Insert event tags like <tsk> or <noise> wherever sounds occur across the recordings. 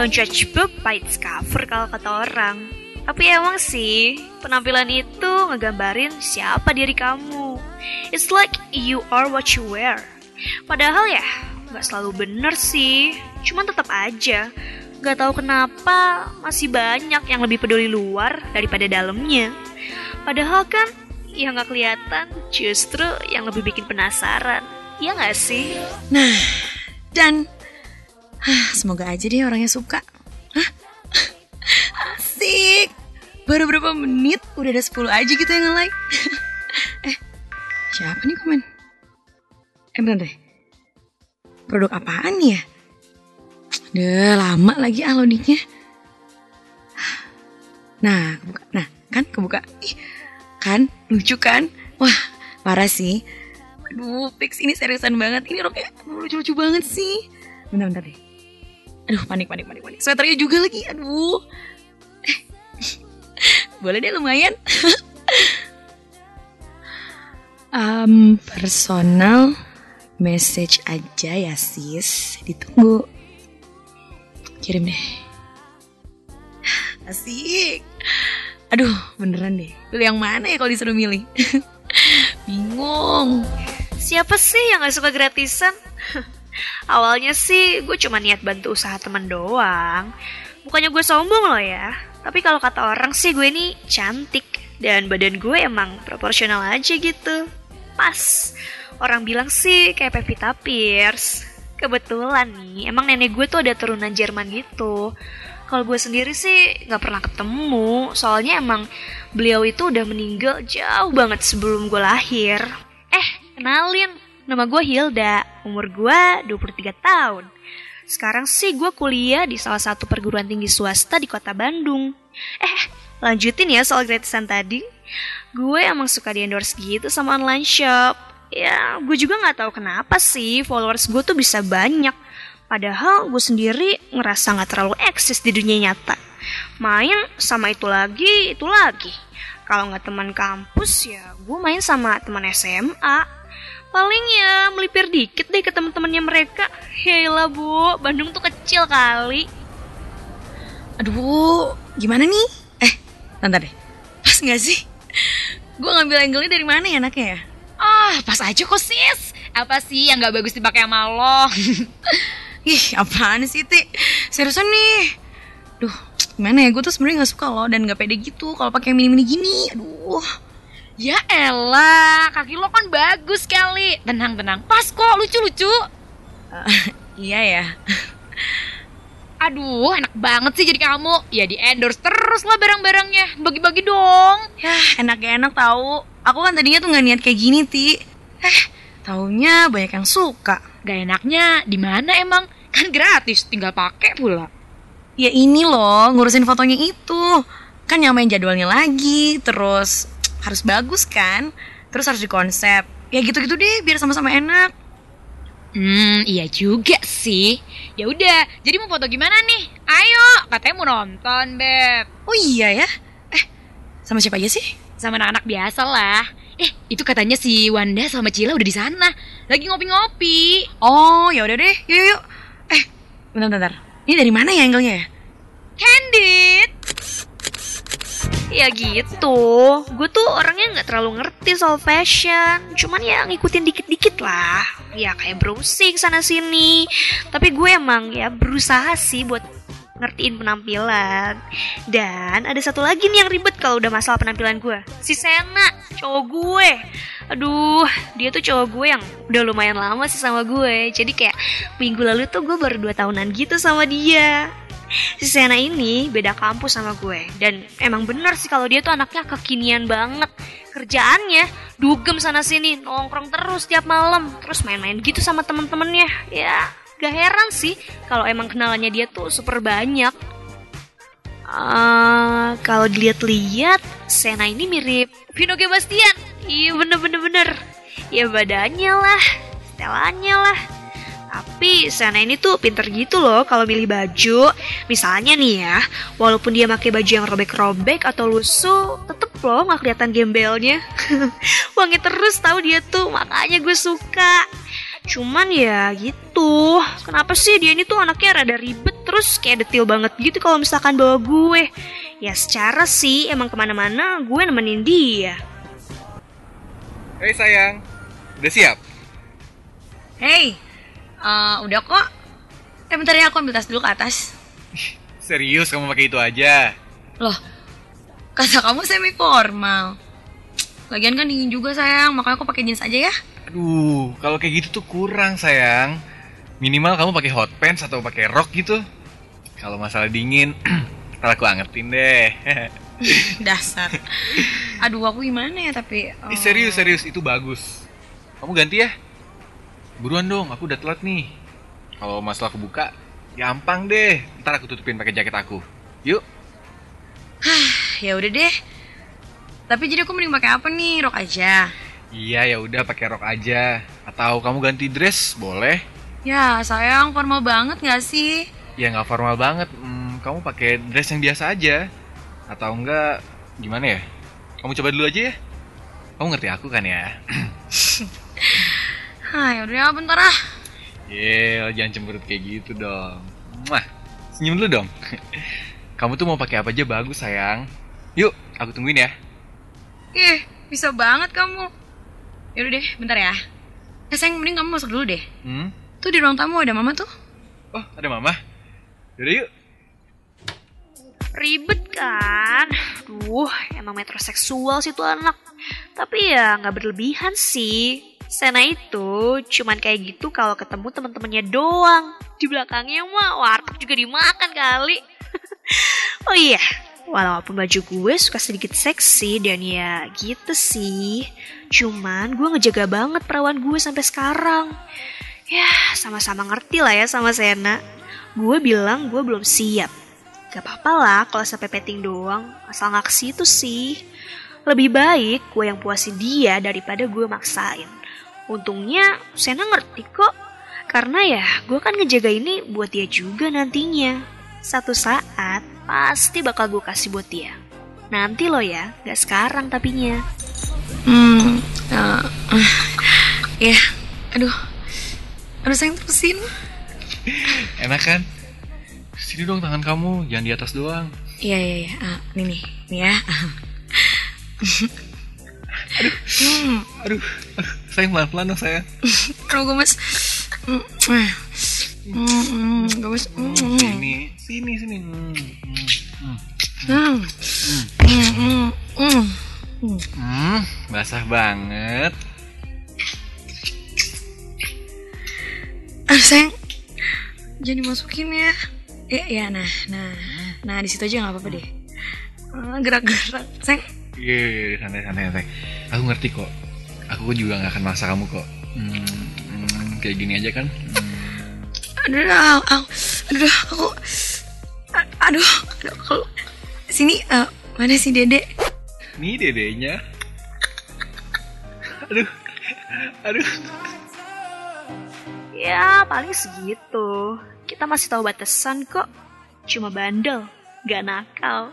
Don't judge book by its cover kalau kata orang. Tapi emang sih, penampilan itu ngegambarin siapa diri kamu. It's like you are what you wear. Padahal ya, nggak selalu bener sih. Cuman tetap aja, nggak tahu kenapa masih banyak yang lebih peduli luar daripada dalamnya. Padahal kan, yang nggak kelihatan justru yang lebih bikin penasaran. Ya nggak sih? Nah, dan ah, semoga aja deh orangnya suka. Hah? Asik. Baru berapa menit udah ada 10 aja gitu yang nge-like. <laughs> eh, siapa nih komen? Eh bentar deh. Produk apaan ya? Udah lama lagi ah. Nah, kebuka. Nah, kan kebuka. Ih, kan lucu kan? Wah, parah sih. Aduh, fix ini seriusan banget. Ini roknya lucu-lucu banget sih. Bentar, bentar deh. Aduh, panik, panik, panik, panik. Sweaternya juga lagi. Aduh. <laughs> Boleh deh lumayan. <laughs> um, personal message aja ya sis. Ditunggu. Kirim deh. <sighs> Asik. Aduh, beneran deh. Pilih yang mana ya kalau disuruh milih? <laughs> Bingung. Siapa sih yang gak suka gratisan? Awalnya sih gue cuma niat bantu usaha temen doang. Bukannya gue sombong loh ya. Tapi kalau kata orang sih gue ini cantik. Dan badan gue emang proporsional aja gitu. Pas. Orang bilang sih kayak Pevita Pierce. Kebetulan nih, emang nenek gue tuh ada turunan Jerman gitu. Kalau gue sendiri sih nggak pernah ketemu, soalnya emang beliau itu udah meninggal jauh banget sebelum gue lahir. Eh, kenalin, nama gue Hilda, umur gue 23 tahun. Sekarang sih gue kuliah di salah satu perguruan tinggi swasta di kota Bandung. Eh, lanjutin ya soal gratisan tadi. Gue emang suka di endorse gitu sama online shop. Ya, gue juga nggak tahu kenapa sih followers gue tuh bisa banyak. Padahal gue sendiri ngerasa nggak terlalu eksis di dunia nyata. Main sama itu lagi, itu lagi. Kalau nggak teman kampus ya gue main sama teman SMA. Paling ya melipir dikit deh ke temen-temennya mereka. Hela bu, Bandung tuh kecil kali. Aduh, gimana nih? Eh, bentar deh. Pas nggak sih? Gue ngambil angle-nya dari mana ya anaknya ya? Ah, pas aja kok sis. Apa sih yang gak bagus dipakai sama lo? <laughs> Ih, apaan sih, Ti? Seriusan nih. Duh, gimana ya? Gue tuh sebenarnya gak suka loh dan gak pede gitu kalau pakai mini-mini gini. Aduh. Ya elah, kaki lo kan bagus kali. Tenang, tenang. Pas kok, lucu-lucu. Uh, iya ya. <laughs> Aduh, enak banget sih jadi kamu. Ya di endorse terus lah barang-barangnya. Bagi-bagi dong. Ya, enak-enak tahu. Aku kan tadinya tuh gak niat kayak gini, Ti. Eh, taunya banyak yang suka. Gak enaknya di mana emang? Kan gratis, tinggal pakai pula. Ya ini loh, ngurusin fotonya itu. Kan nyamain jadwalnya lagi, terus harus bagus kan? Terus harus dikonsep. Ya gitu-gitu deh, biar sama-sama enak. Hmm, iya juga sih. Ya udah, jadi mau foto gimana nih? Ayo, katanya mau nonton, Beb. Oh iya ya? Eh, sama siapa aja sih? Sama anak-anak biasa lah. Eh, itu katanya si Wanda sama Cila udah di sana. Lagi ngopi-ngopi. Oh, ya udah deh. Yuk, yuk, yuk. Eh, bentar, bentar. Ini dari mana ya angle-nya ya? Candid. Ya gitu, gue tuh orangnya nggak terlalu ngerti soal fashion, cuman ya ngikutin dikit-dikit lah. Ya kayak browsing sana sini. Tapi gue emang ya berusaha sih buat ngertiin penampilan. Dan ada satu lagi nih yang ribet kalau udah masalah penampilan gue. Si Sena, cowok gue. Aduh, dia tuh cowok gue yang udah lumayan lama sih sama gue. Jadi kayak minggu lalu tuh gue baru 2 tahunan gitu sama dia. Si Sena ini beda kampus sama gue Dan emang bener sih kalau dia tuh anaknya kekinian banget Kerjaannya dugem sana sini Nongkrong terus tiap malam Terus main-main gitu sama temen-temennya Ya gak heran sih kalau emang kenalannya dia tuh super banyak Uh, kalau dilihat-lihat, Sena ini mirip G. Bastian. Iya bener-bener bener. Ya badannya lah, setelannya lah. Tapi Sena ini tuh pinter gitu loh kalau milih baju. Misalnya nih ya, walaupun dia pakai baju yang robek-robek atau lusuh, tetep loh nggak kelihatan gembelnya. <laughs> Wangi terus tahu dia tuh, makanya gue suka. Cuman ya gitu, kenapa sih dia ini tuh anaknya rada ribet Terus kayak detil banget gitu kalau misalkan bawa gue. Ya secara sih emang ke mana-mana gue nemenin dia. Hei sayang, udah siap? Hey, eh, udah kok. Eh bentar ya aku ambil tas dulu ke atas. Serius kamu pakai itu aja? Loh, kata kamu semi formal. Lagian kan dingin juga sayang, makanya aku pakai jeans aja ya. Aduh, kalau kayak gitu tuh kurang sayang. Minimal kamu pakai hot pants atau pakai rok gitu. Kalau masalah dingin, <clears throat> ntar aku angetin deh. <laughs> Dasar. Aduh, aku gimana ya tapi. oh. Ih, serius serius itu bagus. Kamu ganti ya. Buruan dong, aku udah telat nih. Kalau masalah kebuka, gampang deh. Ntar aku tutupin pakai jaket aku. Yuk. Ya udah deh. Tapi jadi aku mending pakai apa nih? Rok aja. Iya ya udah pakai rok aja. Atau kamu ganti dress, boleh? Ya sayang, formal banget gak sih? Ya nggak formal banget. Hmm, kamu pakai dress yang biasa aja. Atau enggak gimana ya? Kamu coba dulu aja ya. Kamu ngerti aku kan ya? <clears throat> Ya udah bentar ah. Yel, jangan cemberut kayak gitu dong. Mwah, senyum dulu dong. <laughs> Kamu tuh mau pakai apa aja bagus sayang. Yuk, aku tungguin ya. Ih, bisa banget kamu. Ya udah deh, bentar ya. Eh sayang, mending kamu masuk dulu deh. Hmm? Tuh di ruang tamu ada mama tuh. Oh, ada mama. Yaudah yuk. Ribet kan? Duh, emang metroseksual sih tuh anak. Tapi ya nggak berlebihan sih. Sena itu cuman kayak gitu kalau ketemu teman-temannya doang. Di belakangnya mah warteg juga dimakan kali. <laughs> oh iya, walaupun baju gue suka sedikit seksi dan ya gitu sih. Cuman gue ngejaga banget perawan gue sampai sekarang. Ya, sama-sama ngerti lah ya sama Sena. Gue bilang gue belum siap. Gak apa-apa lah kalau sampai petting doang, asal nggak ke situ sih. Lebih baik gue yang puasin dia daripada gue maksain. Untungnya Sena ngerti kok. Karena ya gue kan ngejaga ini buat dia juga nantinya. Satu saat pasti bakal gue kasih buat dia. Nanti lo ya, gak sekarang tapinya. Hmm, eh, eh, ya, aduh, aduh sayang terusin. Enak kan? Sini dong tangan kamu, jangan di atas doang. Iya iya iya, Ah, ini nih, nih ya. <laughs> Hmm, Aduh, aduh, sayang pelan-pelan dong sayang. kalau gue mas, Hmm, eh. Hmm, gemes. Hmm, hmm. Sini, sini, sini. Hmm, hmm, hmm. Hmm. Hmm, hmm, hmm. Hmm, basah banget. Ah, sayang, jadi masukin ya. Ya, ya, nah, nah, nah di situ aja nggak apa-apa deh. Ah, Gerak-gerak, sayang. Iya, iya, iya, santai, santai, santai. Aku ngerti kok. Aku juga nggak akan maksa kamu kok. Hmm, hmm, kayak gini aja kan. Hmm. Aduh, aduh, aduh, aduh, aku, aduh, aduh, kalau sini, eh, mana sih Dede? Nih dedenya. Aduh, aduh. Ya paling segitu. Kita masih tahu batasan kok. Cuma bandel, gak nakal.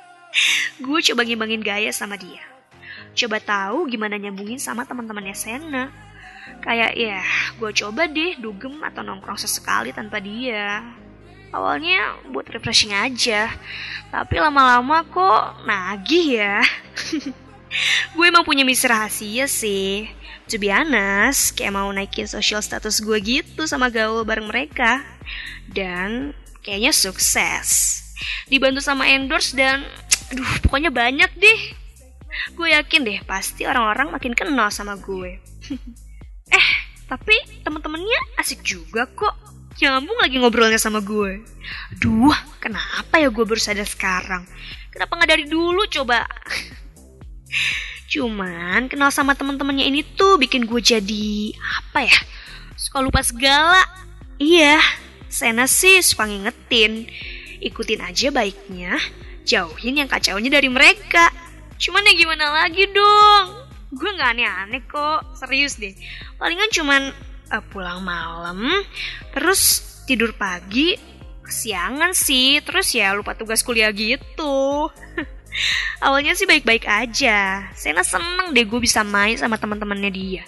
<laughs> gue coba ngimbangin gaya sama dia. Coba tahu gimana nyambungin sama teman-temannya Sena. Kayak ya, gue coba deh dugem atau nongkrong sesekali tanpa dia. Awalnya buat refreshing aja, tapi lama-lama kok nagih ya. <laughs> gue emang punya misi rahasia sih. To be honest, kayak mau naikin social status gue gitu sama gaul bareng mereka. Dan kayaknya sukses. Dibantu sama endorse dan <tsk> aduh pokoknya banyak deh. Gue yakin deh pasti orang-orang makin kenal sama gue. <laughs> eh, tapi temen-temennya asik juga kok. Nyambung lagi ngobrolnya sama gue. Aduh, kenapa ya gue baru sadar sekarang? Kenapa nggak dari dulu coba? <laughs> Cuman kenal sama temen-temennya ini tuh bikin gue jadi apa ya? Suka lupa segala. Iya, Sena sih suka ngingetin. Ikutin aja baiknya, jauhin yang kacaunya dari mereka. Cuman ya gimana lagi dong? Gue nggak aneh-aneh kok, serius deh. Palingan cuman eh, pulang malam, terus tidur pagi, kesiangan sih, terus ya lupa tugas kuliah gitu. <laughs> Awalnya sih baik-baik aja. Sena seneng deh gue bisa main sama teman-temannya dia.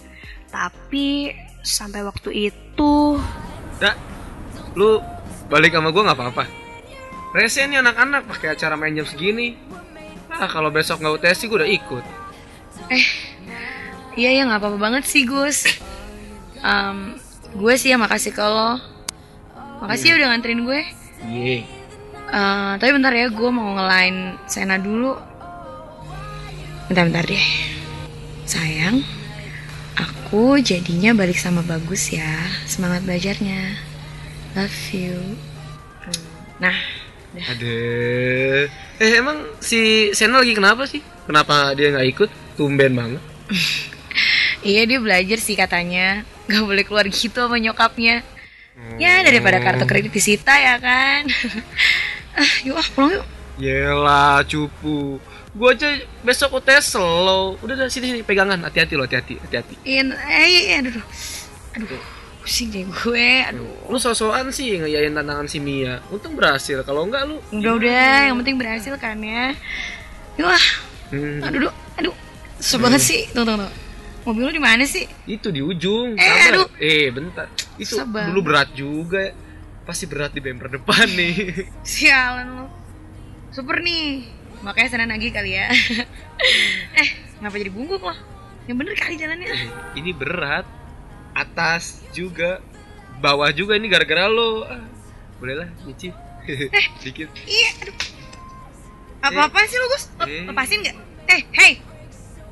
Tapi sampai waktu itu, Dak, lu balik sama gue nggak apa-apa. Rese nih anak-anak pakai acara main jam segini. Ah kalau besok nggak UTS sih gue udah ikut. Iya ya nggak apa-apa banget sih Gus. Em, gue sih ya makasih ke lo. Makasih ya udah nganterin gue. Iya. Eh, tapi bentar ya gue mau ngelain Sena dulu. Bentar-bentar deh. Sayang, aku jadinya balik sama Bagus ya. Semangat belajarnya. Love you. Nah, Ada. Eh emang si Sena lagi kenapa sih? Kenapa dia nggak ikut? Tumben banget. <laughs> iya dia belajar sih katanya. Gak boleh keluar gitu sama nyokapnya. Ya daripada kartu kredit disita ya kan. <laughs> ah, yuk ah pulang yuk. Yelah cupu. Gue aja besok UTS slow. Udah udah sini sini pegangan. Hati-hati lo, hati-hati, hati-hati. In, eh, iya, aduh, aduh, aduh, pusing deh gue, aduh. Lu sosokan sih ngeyain tantangan si Mia. Untung berhasil. Kalau enggak lu Udah udah, yang penting berhasil kan ya. Yuk ah, Hmm, aduh, aduh, aduh, susah banget sih. Tunggu, tunggu, tunggu. Mobil lu di mana sih? itu di ujung. Eh, Sabar. aduh. Eh, bentar. Itu banget. dulu berat juga. Pasti berat di bemper depan <laughs> nih. Sialan lu. Super nih. Makanya sana nagih kali ya. <laughs> eh, ngapa jadi bungkuk loh? Yang bener kali jalannya. ini berat. Atas juga. Bawah juga ini gara-gara lo. Ah, Boleh lah, nyicip. <laughs> Dikit. Iya, aduh. Apa-apaan sih lu, Gus? Lep- Eh. Lepasin nggak? Eh, hey.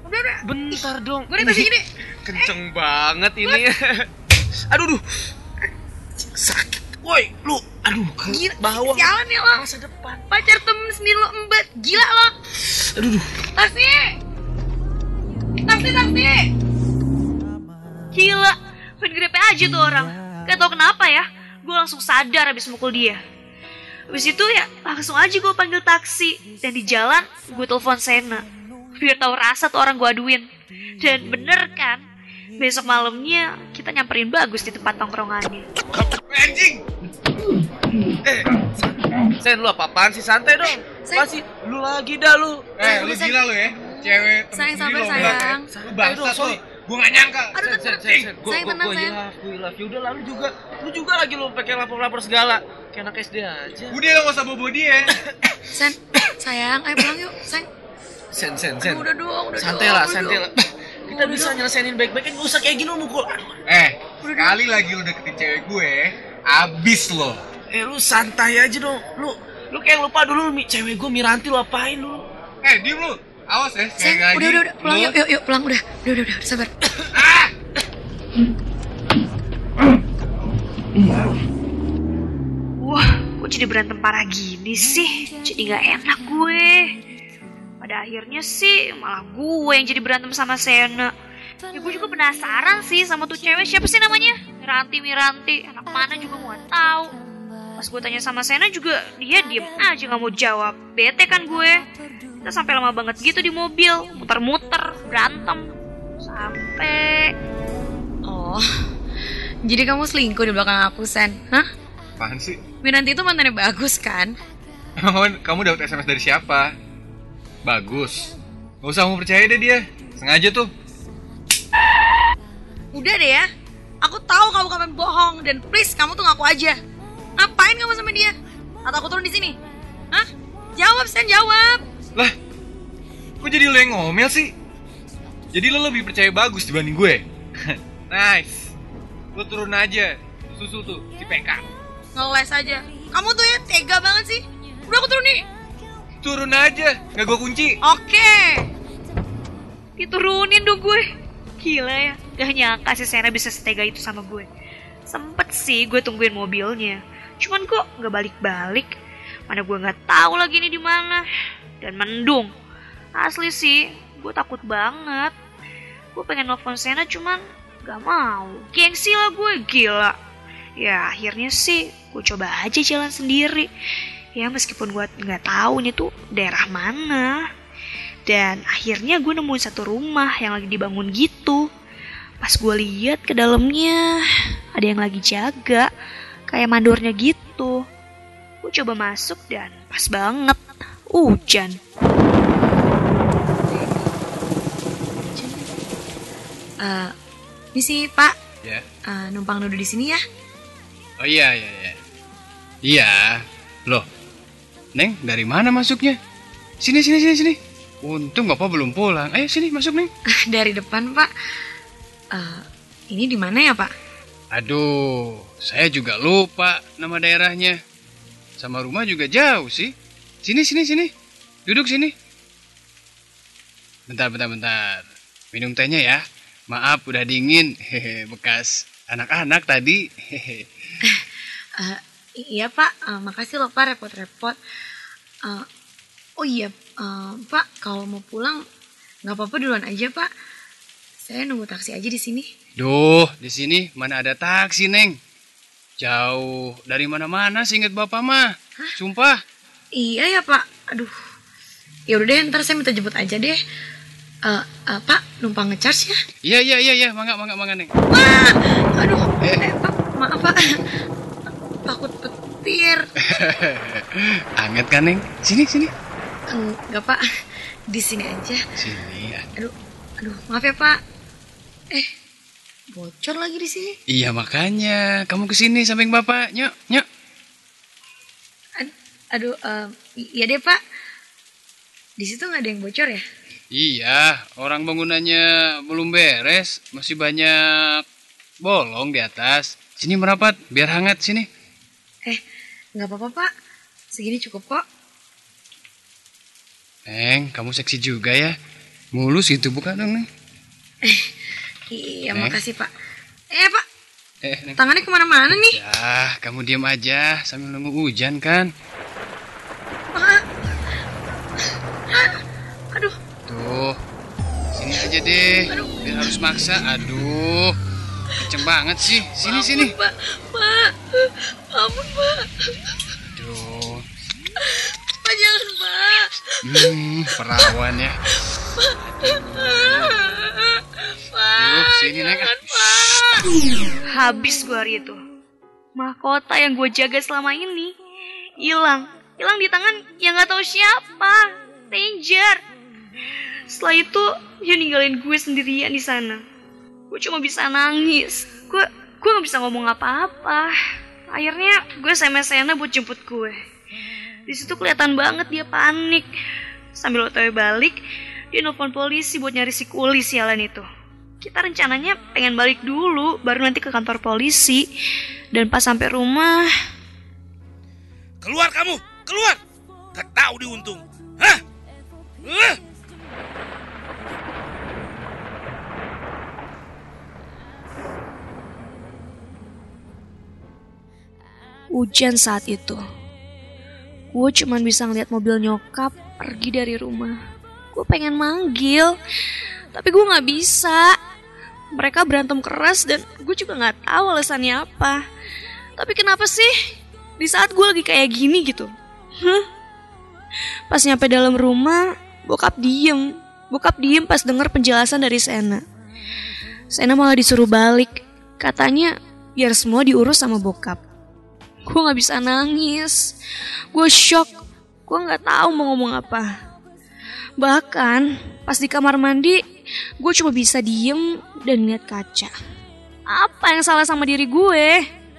Udah, udah. Bentar dong. Gue udah kasih gini. <laughs> Kenceng banget ini. <laughs> aduh, duh. Sakit. Woi, lu. Aduh, ke Gila, bawah. Sialan ya lo. Masa depan. Pacar temen sendiri lo embat. Gila lo. Aduh, duh. Taksi. Taksi, taksi. Gila, grepe aja tuh orang. Gak tau kenapa ya, gue langsung sadar abis mukul dia. Abis itu ya langsung aja gue panggil taksi. Dan di jalan gue telepon Sena. Biar tahu rasa tuh orang gue aduin. Dan bener kan, besok malamnya kita nyamperin bagus di tempat tongkrongannya. Anjing. Eh, Sen lu apa-apaan sih santai dong. Sayang. Masih lu lagi dah lu. Eh, lu gila lu ya? Cewek temen Sayang, sabar, sayang. Lu Ayo bangsat Gua gak nyangka. Aduh, Sen, sen, sen, sen. Sayang, gua, tenang, gua sayang. hilaf, gua hilaf. Yaudah lalu juga, lu juga lagi lu pakai lapor-lapor segala. Kayak anak SD aja. Udah lo gak usah bobo dia. <coughs> Sen, <coughs> sayang, ayo pulang yuk, sayang. Sen, sen, sen. Aduh, udah dong, udah Santai lah, udah santai lah. Kita bisa nyelesainin baik-baik, nggak usah kayak gini lu mukul. Aduh. Eh, sekali lagi lu deketin cewek gue, abis lo. Eh lu santai aja dong. Lu lu kayak lupa dulu Mi- cewek gue Miranti lu apain lu? Eh, diem lu. Awas ya, Sayang, udah, udah, udah, pulang yuk, yuk, yuk, pulang, udah, udah, udah, udah, sabar. Wah, kok jadi berantem parah gini sih? Jadi gak enak gue. Pada akhirnya sih malah gue yang jadi berantem sama Sena. Ya gue juga penasaran sih sama tuh cewek siapa sih namanya? Miranti Miranti, anak mana juga mau tahu. Pas gue tanya sama Sena juga dia diem aja nggak mau jawab. Bete kan gue. Kita sampai lama banget gitu di mobil, muter-muter, berantem. Sampai Oh, jadi kamu selingkuh di belakang aku, Sen? Hah? Apaan sih? Miranti itu mantannya bagus kan? Emang kamu dapat SMS dari siapa? Bagus. Gak usah kamu percaya deh dia. Sengaja tuh. Udah deh ya. Aku tahu kamu kapan bohong dan please kamu tuh ngaku aja. Ngapain kamu sama dia? Atau aku turun di sini? Hah? Jawab, Sen, jawab. Lah, kok jadi lo yang ngomel sih? Jadi lo lebih percaya bagus dibanding gue? <laughs> nice. Lo turun aja. Susul tuh, si PK. Ngeles aja. Kamu tuh ya tega banget sih. Udah aku turun nih. Turun aja, nggak gue kunci. Oke. Diturunin dong gue. Gila ya, gak nyangka si Sena bisa setega itu sama gue. Sempet sih gue tungguin mobilnya. Cuman kok gak balik-balik. Mana gue gak tahu lagi ini di mana. Dan mendung. Asli sih, gue takut banget. Gue pengen nelfon Sena cuman gak mau. Gengsi lah gue, gila. Ya akhirnya sih gue coba aja jalan sendiri. Ya meskipun gue nggak tahu ini tuh daerah mana. Dan akhirnya gue nemuin satu rumah yang lagi dibangun gitu. Pas gue lihat ke dalamnya ada yang lagi jaga, kayak mandornya gitu. Gue coba masuk dan pas banget hujan. Eh, misi Pak, Ya. eh, numpang duduk di sini ya. Oh iya, iya, iya. Iya. Loh, Neng, dari mana masuknya? Sini, sini, sini, sini. Untung Bapak belum pulang. Ayo sini masuk, Neng. <laughs> Dari depan, Pak. Eh, ini di mana ya, Pak? Aduh, saya juga lupa nama daerahnya. Sama rumah juga jauh sih. Sini, sini, sini. Duduk sini. Bentar, bentar, bentar. Minum tehnya ya. Maaf, udah dingin. Hehe, bekas anak-anak tadi. Hehe. <laughs> Eh, iya, Pak. Eh, makasih loh, Pak, repot-repot. Eh, oh iya, eh, Pak, kalau mau pulang nggak apa-apa duluan aja, Pak. Saya nunggu taksi aja di sini. Duh, di sini mana ada taksi, Neng? Jauh dari mana-mana seinget Bapak mah. Sumpah. Iya ya, Pak. Aduh. Ya udah deh, ntar saya minta jemput aja deh. Eh, eh, Pak, numpang ngecharge ya? Iya, iya, iya, iya. Mangga, mangga, mangga, Neng. Wah, aduh, Eh. eh, Pak, maaf Pak, takut petir. <laughs> Anget kan, Neng? Sini, sini. Enggak Pak, di sini aja. Sini. Aduh, aduh, maaf ya Pak. Bocor lagi di sini. Iya, makanya. Kamu ke sini samping Bapak. Nyok, nyok. Ad- aduh, em, iya deh Pak. Di situ nggak ada yang bocor ya? Iya, orang bangunannya belum beres. Masih banyak bolong di atas. Sini merapat, biar hangat sini. Eh, nggak apa-apa Pak. Segini cukup kok. Neng, kamu seksi juga ya. Mulus gitu bukan dong, Neng? Iya, Eh. makasih Pak. Eh Pak, Eh, Neng. tangannya ke mana-mana nih? Ya, kamu diam aja sambil nunggu hujan kan. Pak. Aduh, Tuh, sini aja deh. Biar harus maksa. Aduh, kenceng banget sih. Sini, sini. Pak, Pak. Ampun Pak. Aduh, Pak jangan Pak. hmm, perawan ya. Aduh, sini Neng. Habis gue hari itu. Mahkota yang gue jaga selama ini hilang. Hilang di tangan yang nggak tahu siapa. Ranger. Setelah itu dia ninggalin gue sendirian di sana. Gue cuma bisa nangis. Gue gue nggak bisa ngomong apa-apa. Akhirnya gue SMS Sena buat jemput gue. Di situ kelihatan banget dia panik. Sambil otw balik, dia nelfon polisi buat nyari si kuli sialan itu. Kita rencananya pengen balik dulu, baru nanti ke kantor polisi. Dan pas sampai rumah, Keluar kamu, keluar. Gak tahu diuntung. Hah? Eh? hujan saat itu. Gue cuman bisa ngeliat mobil nyokap pergi dari rumah. Gue pengen manggil, tapi gue nggak bisa. Mereka berantem keras dan gue juga nggak tahu alasannya apa. Tapi kenapa sih di saat gue lagi kayak gini gitu? Pas nyampe dalam rumah, bokap diem. Bokap diem pas denger penjelasan dari Sena. Sena malah disuruh balik. Katanya biar semua diurus sama bokap. Gue gak bisa nangis. Gue shock. Gue gak tahu mau ngomong apa. Bahkan pas di kamar mandi, gue cuma bisa diem dan lihat kaca. Apa yang salah sama diri gue?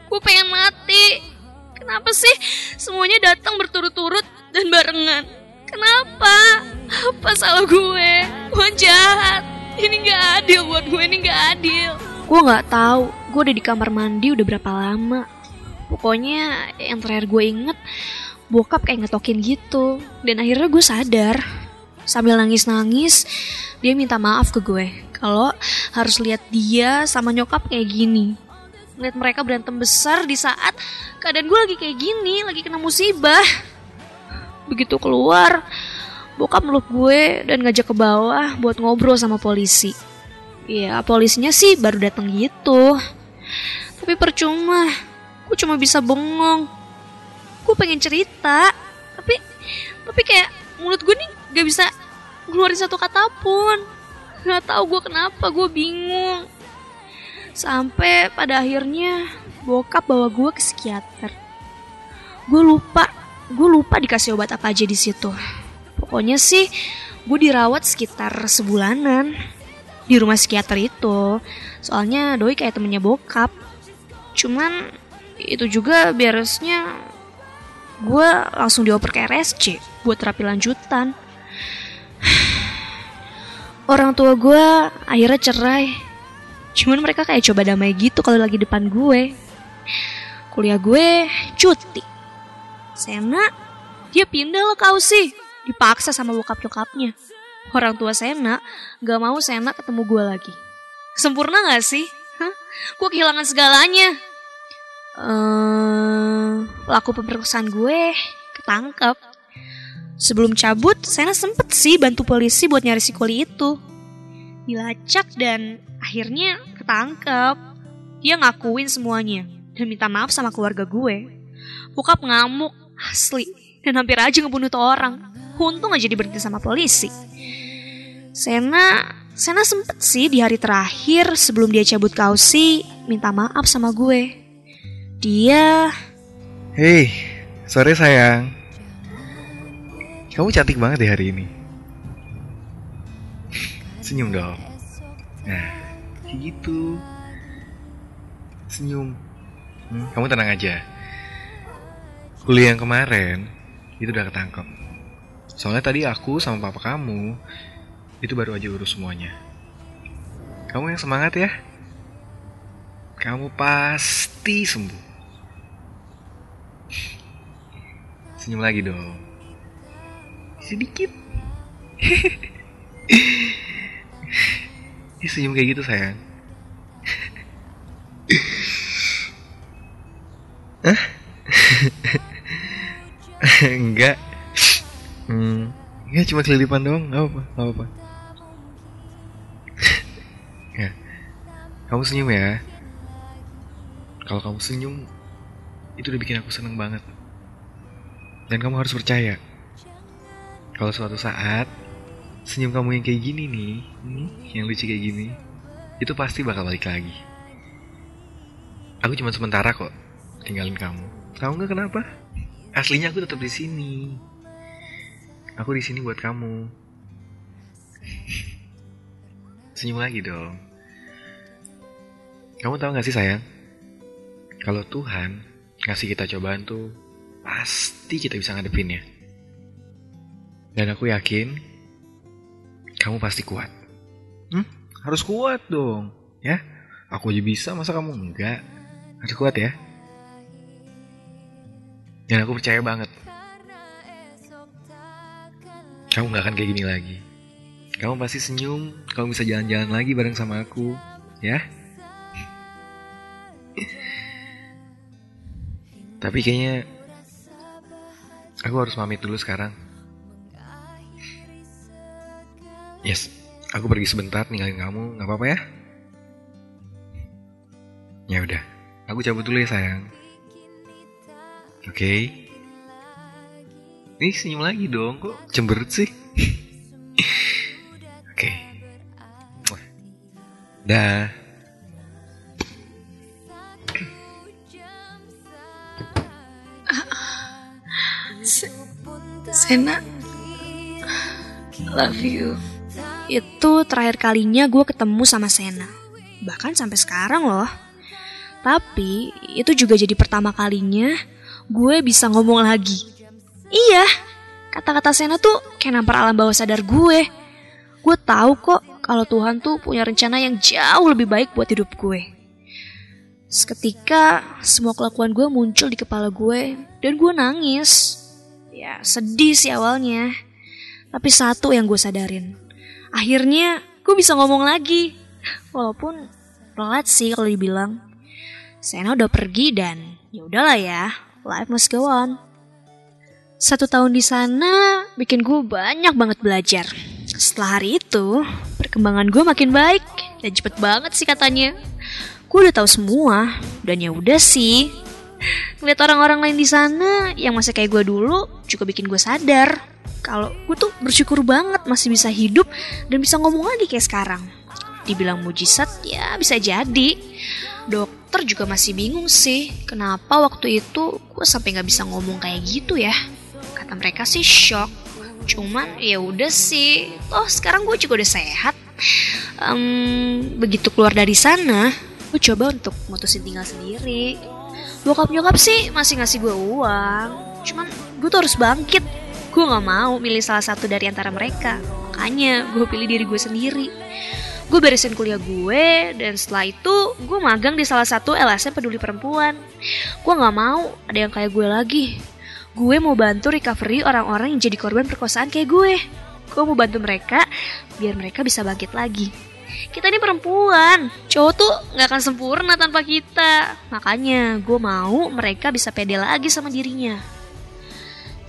Gue pengen mati. Kenapa sih semuanya datang berturut-turut dan barengan? Kenapa? Apa salah gue? Gue jahat. Ini gak adil buat gue, ini gak adil. Gue gak tahu. Gue udah di kamar mandi udah berapa lama. Pokoknya yang terakhir gue inget bokap kayak ngetokin gitu. Dan akhirnya gue sadar. Sambil nangis-nangis, dia minta maaf ke gue. Kalau harus lihat dia sama nyokap kayak gini. Lihat mereka berantem besar di saat keadaan gue lagi kayak gini, lagi kena musibah. Begitu keluar, bokap meluk gue dan ngajak ke bawah buat ngobrol sama polisi. Iya, polisinya sih baru datang gitu. Tapi percuma, gue cuma bisa bengong. Gue pengen cerita, tapi tapi kayak mulut gue nih gak bisa ngeluarin satu kata pun. Gak tahu gue kenapa, gue bingung. Sampai pada akhirnya bokap bawa gue ke psikiater. Gue lupa, gue lupa dikasih obat apa aja di situ. Pokoknya sih gue dirawat sekitar sebulanan di rumah psikiater itu. Soalnya doi kayak temennya bokap. Cuman itu juga beresnya gue langsung dioper ke RSC buat terapi lanjutan. Orang tua gue akhirnya cerai. Cuman mereka kayak coba damai gitu kalau lagi depan gue. Kuliah gue cuti. Sena, dia pindah lah kau sih. Dipaksa sama bokap nyokapnya. Orang tua Sena gak mau Sena ketemu gue lagi. Sempurna gak sih? Hah? Gue kehilangan segalanya. Eh, pelaku pemerkosaan gue ketangkep. Sebelum cabut, Sena sempet sih bantu polisi buat nyari si Koli itu. Dilacak dan akhirnya ketangkep. Dia ngakuin semuanya dan minta maaf sama keluarga gue. Bokap ngamuk, asli. Dan hampir aja ngebunuh tuh orang. Untung aja diberhenti sama polisi. Sena, Sena sempet sih di hari terakhir sebelum dia cabut kausi minta maaf sama gue. Dia Hei, sore sayang. Kamu cantik banget deh hari ini. Senyum dong. Nah, gitu. Senyum. Hmm, kamu tenang aja. Kuliah yang kemarin itu udah ketangkep. Soalnya tadi aku sama papa kamu itu baru aja urus semuanya. Kamu yang semangat ya. Kamu pasti sembuh. Senyum lagi dong. Sedikit. Ih, senyum kayak gitu sayang. Hah? enggak. Hmm, enggak cuma kelilipan doang, enggak apa-apa, enggak apa-apa. ya. Kamu senyum ya. Kalau kamu senyum, itu udah bikin aku seneng banget. Dan kamu harus percaya. Kalau suatu saat senyum kamu yang kayak gini nih, hmm, yang lucu kayak gini, itu pasti bakal balik lagi. Aku cuma sementara kok tinggalin kamu. Tahu nggak kenapa? Aslinya aku tetap di sini. Aku di sini buat kamu. <laughs> Senyum lagi dong. Kamu tahu nggak sih sayang? Kalau Tuhan ngasih kita cobaan tuh pasti kita bisa ngadepinnya. Dan aku yakin kamu pasti kuat. Hmm? Harus kuat dong, ya. Aku aja bisa, masa kamu enggak? Harus kuat ya. Dan aku percaya banget. Kamu gak akan kayak gini lagi. Kamu pasti senyum, kamu bisa jalan-jalan lagi bareng sama aku, ya. Tapi kayaknya aku harus pamit dulu sekarang. Yes, aku pergi sebentar ninggalin kamu, nggak apa-apa ya? Ya udah, aku cabut dulu ya sayang. Oke. Okay. Nih senyum lagi dong, kok cemberut sih? <laughs> Oke. Okay. Dah. Sena, love you. Itu terakhir kalinya gue ketemu sama Sena. Bahkan sampai sekarang loh. Tapi itu juga jadi pertama kalinya gue bisa ngomong lagi. Iya, kata-kata Sena tuh kayak nampar alam bawah sadar gue. Gue tahu kok kalau Tuhan tuh punya rencana yang jauh lebih baik buat hidup gue. Seketika semua kelakuan gue muncul di kepala gue dan gue nangis. Ya sedih sih awalnya. Tapi satu yang gue sadarin. Akhirnya gue bisa ngomong lagi. Walaupun pelat sih kalau dibilang. Sena udah pergi dan ya udahlah ya, life must go on. Satu tahun di sana bikin gue banyak banget belajar. Setelah hari itu, perkembangan gue makin baik dan cepet banget sih katanya. Gue udah tahu semua dan ya udah sih. Ngeliat orang-orang lain di sana yang masih kayak gue dulu juga bikin gue sadar kalau gue tuh bersyukur banget masih bisa hidup dan bisa ngomong lagi kayak sekarang. Dibilang mujizat ya bisa jadi. Dokter juga masih bingung sih kenapa waktu itu gue sampai nggak bisa ngomong kayak gitu ya. Kata mereka sih shock. Cuman ya udah sih. Oh sekarang gue juga udah sehat. Em, begitu keluar dari sana, gue coba untuk mutusin tinggal sendiri. Bokap nyokap sih masih ngasih gue uang. Cuman gue tuh harus bangkit. Gue gak mau milih salah satu dari antara mereka. Makanya gue pilih diri gue sendiri. Gue beresin kuliah gue, dan setelah itu gue magang di salah satu LSM peduli perempuan. Gue gak mau ada yang kayak gue lagi. Gue mau bantu recovery orang-orang yang jadi korban perkosaan kayak gue. Gue mau bantu mereka biar mereka bisa bangkit lagi. Kita ini perempuan, cowok tuh gak akan sempurna tanpa kita. Makanya gue mau mereka bisa pede lagi sama dirinya.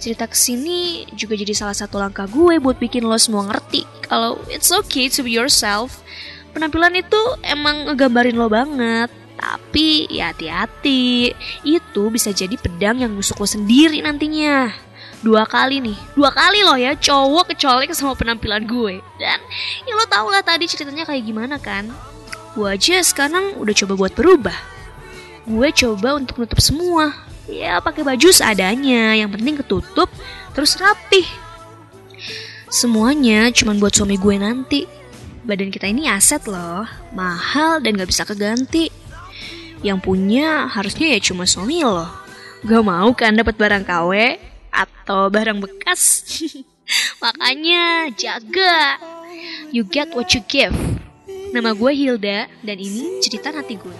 Cerita ke sini juga jadi salah satu langkah gue buat bikin lo semua ngerti kalau it's okay to be yourself. Penampilan itu emang ngegambarin lo banget. Tapi ya hati-hati, itu bisa jadi pedang yang nusuk lo sendiri nantinya. Dua kali nih, dua kali loh ya cowok kecolek sama penampilan gue. Dan ya lo tau lah tadi ceritanya kayak gimana kan. Gue aja sekarang udah coba buat berubah. Gue coba untuk nutup semua. Ya pakai baju seadanya, yang penting ketutup, terus rapih. Semuanya cuman buat suami gue nanti. Badan kita ini aset loh, mahal dan gak bisa keganti. Yang punya harusnya ya cuma suami loh. Gak mau kan dapat barang KW atau barang bekas. <laughs> Makanya jaga. You get what you give. Nama gue Hilda dan ini cerita nanti gue.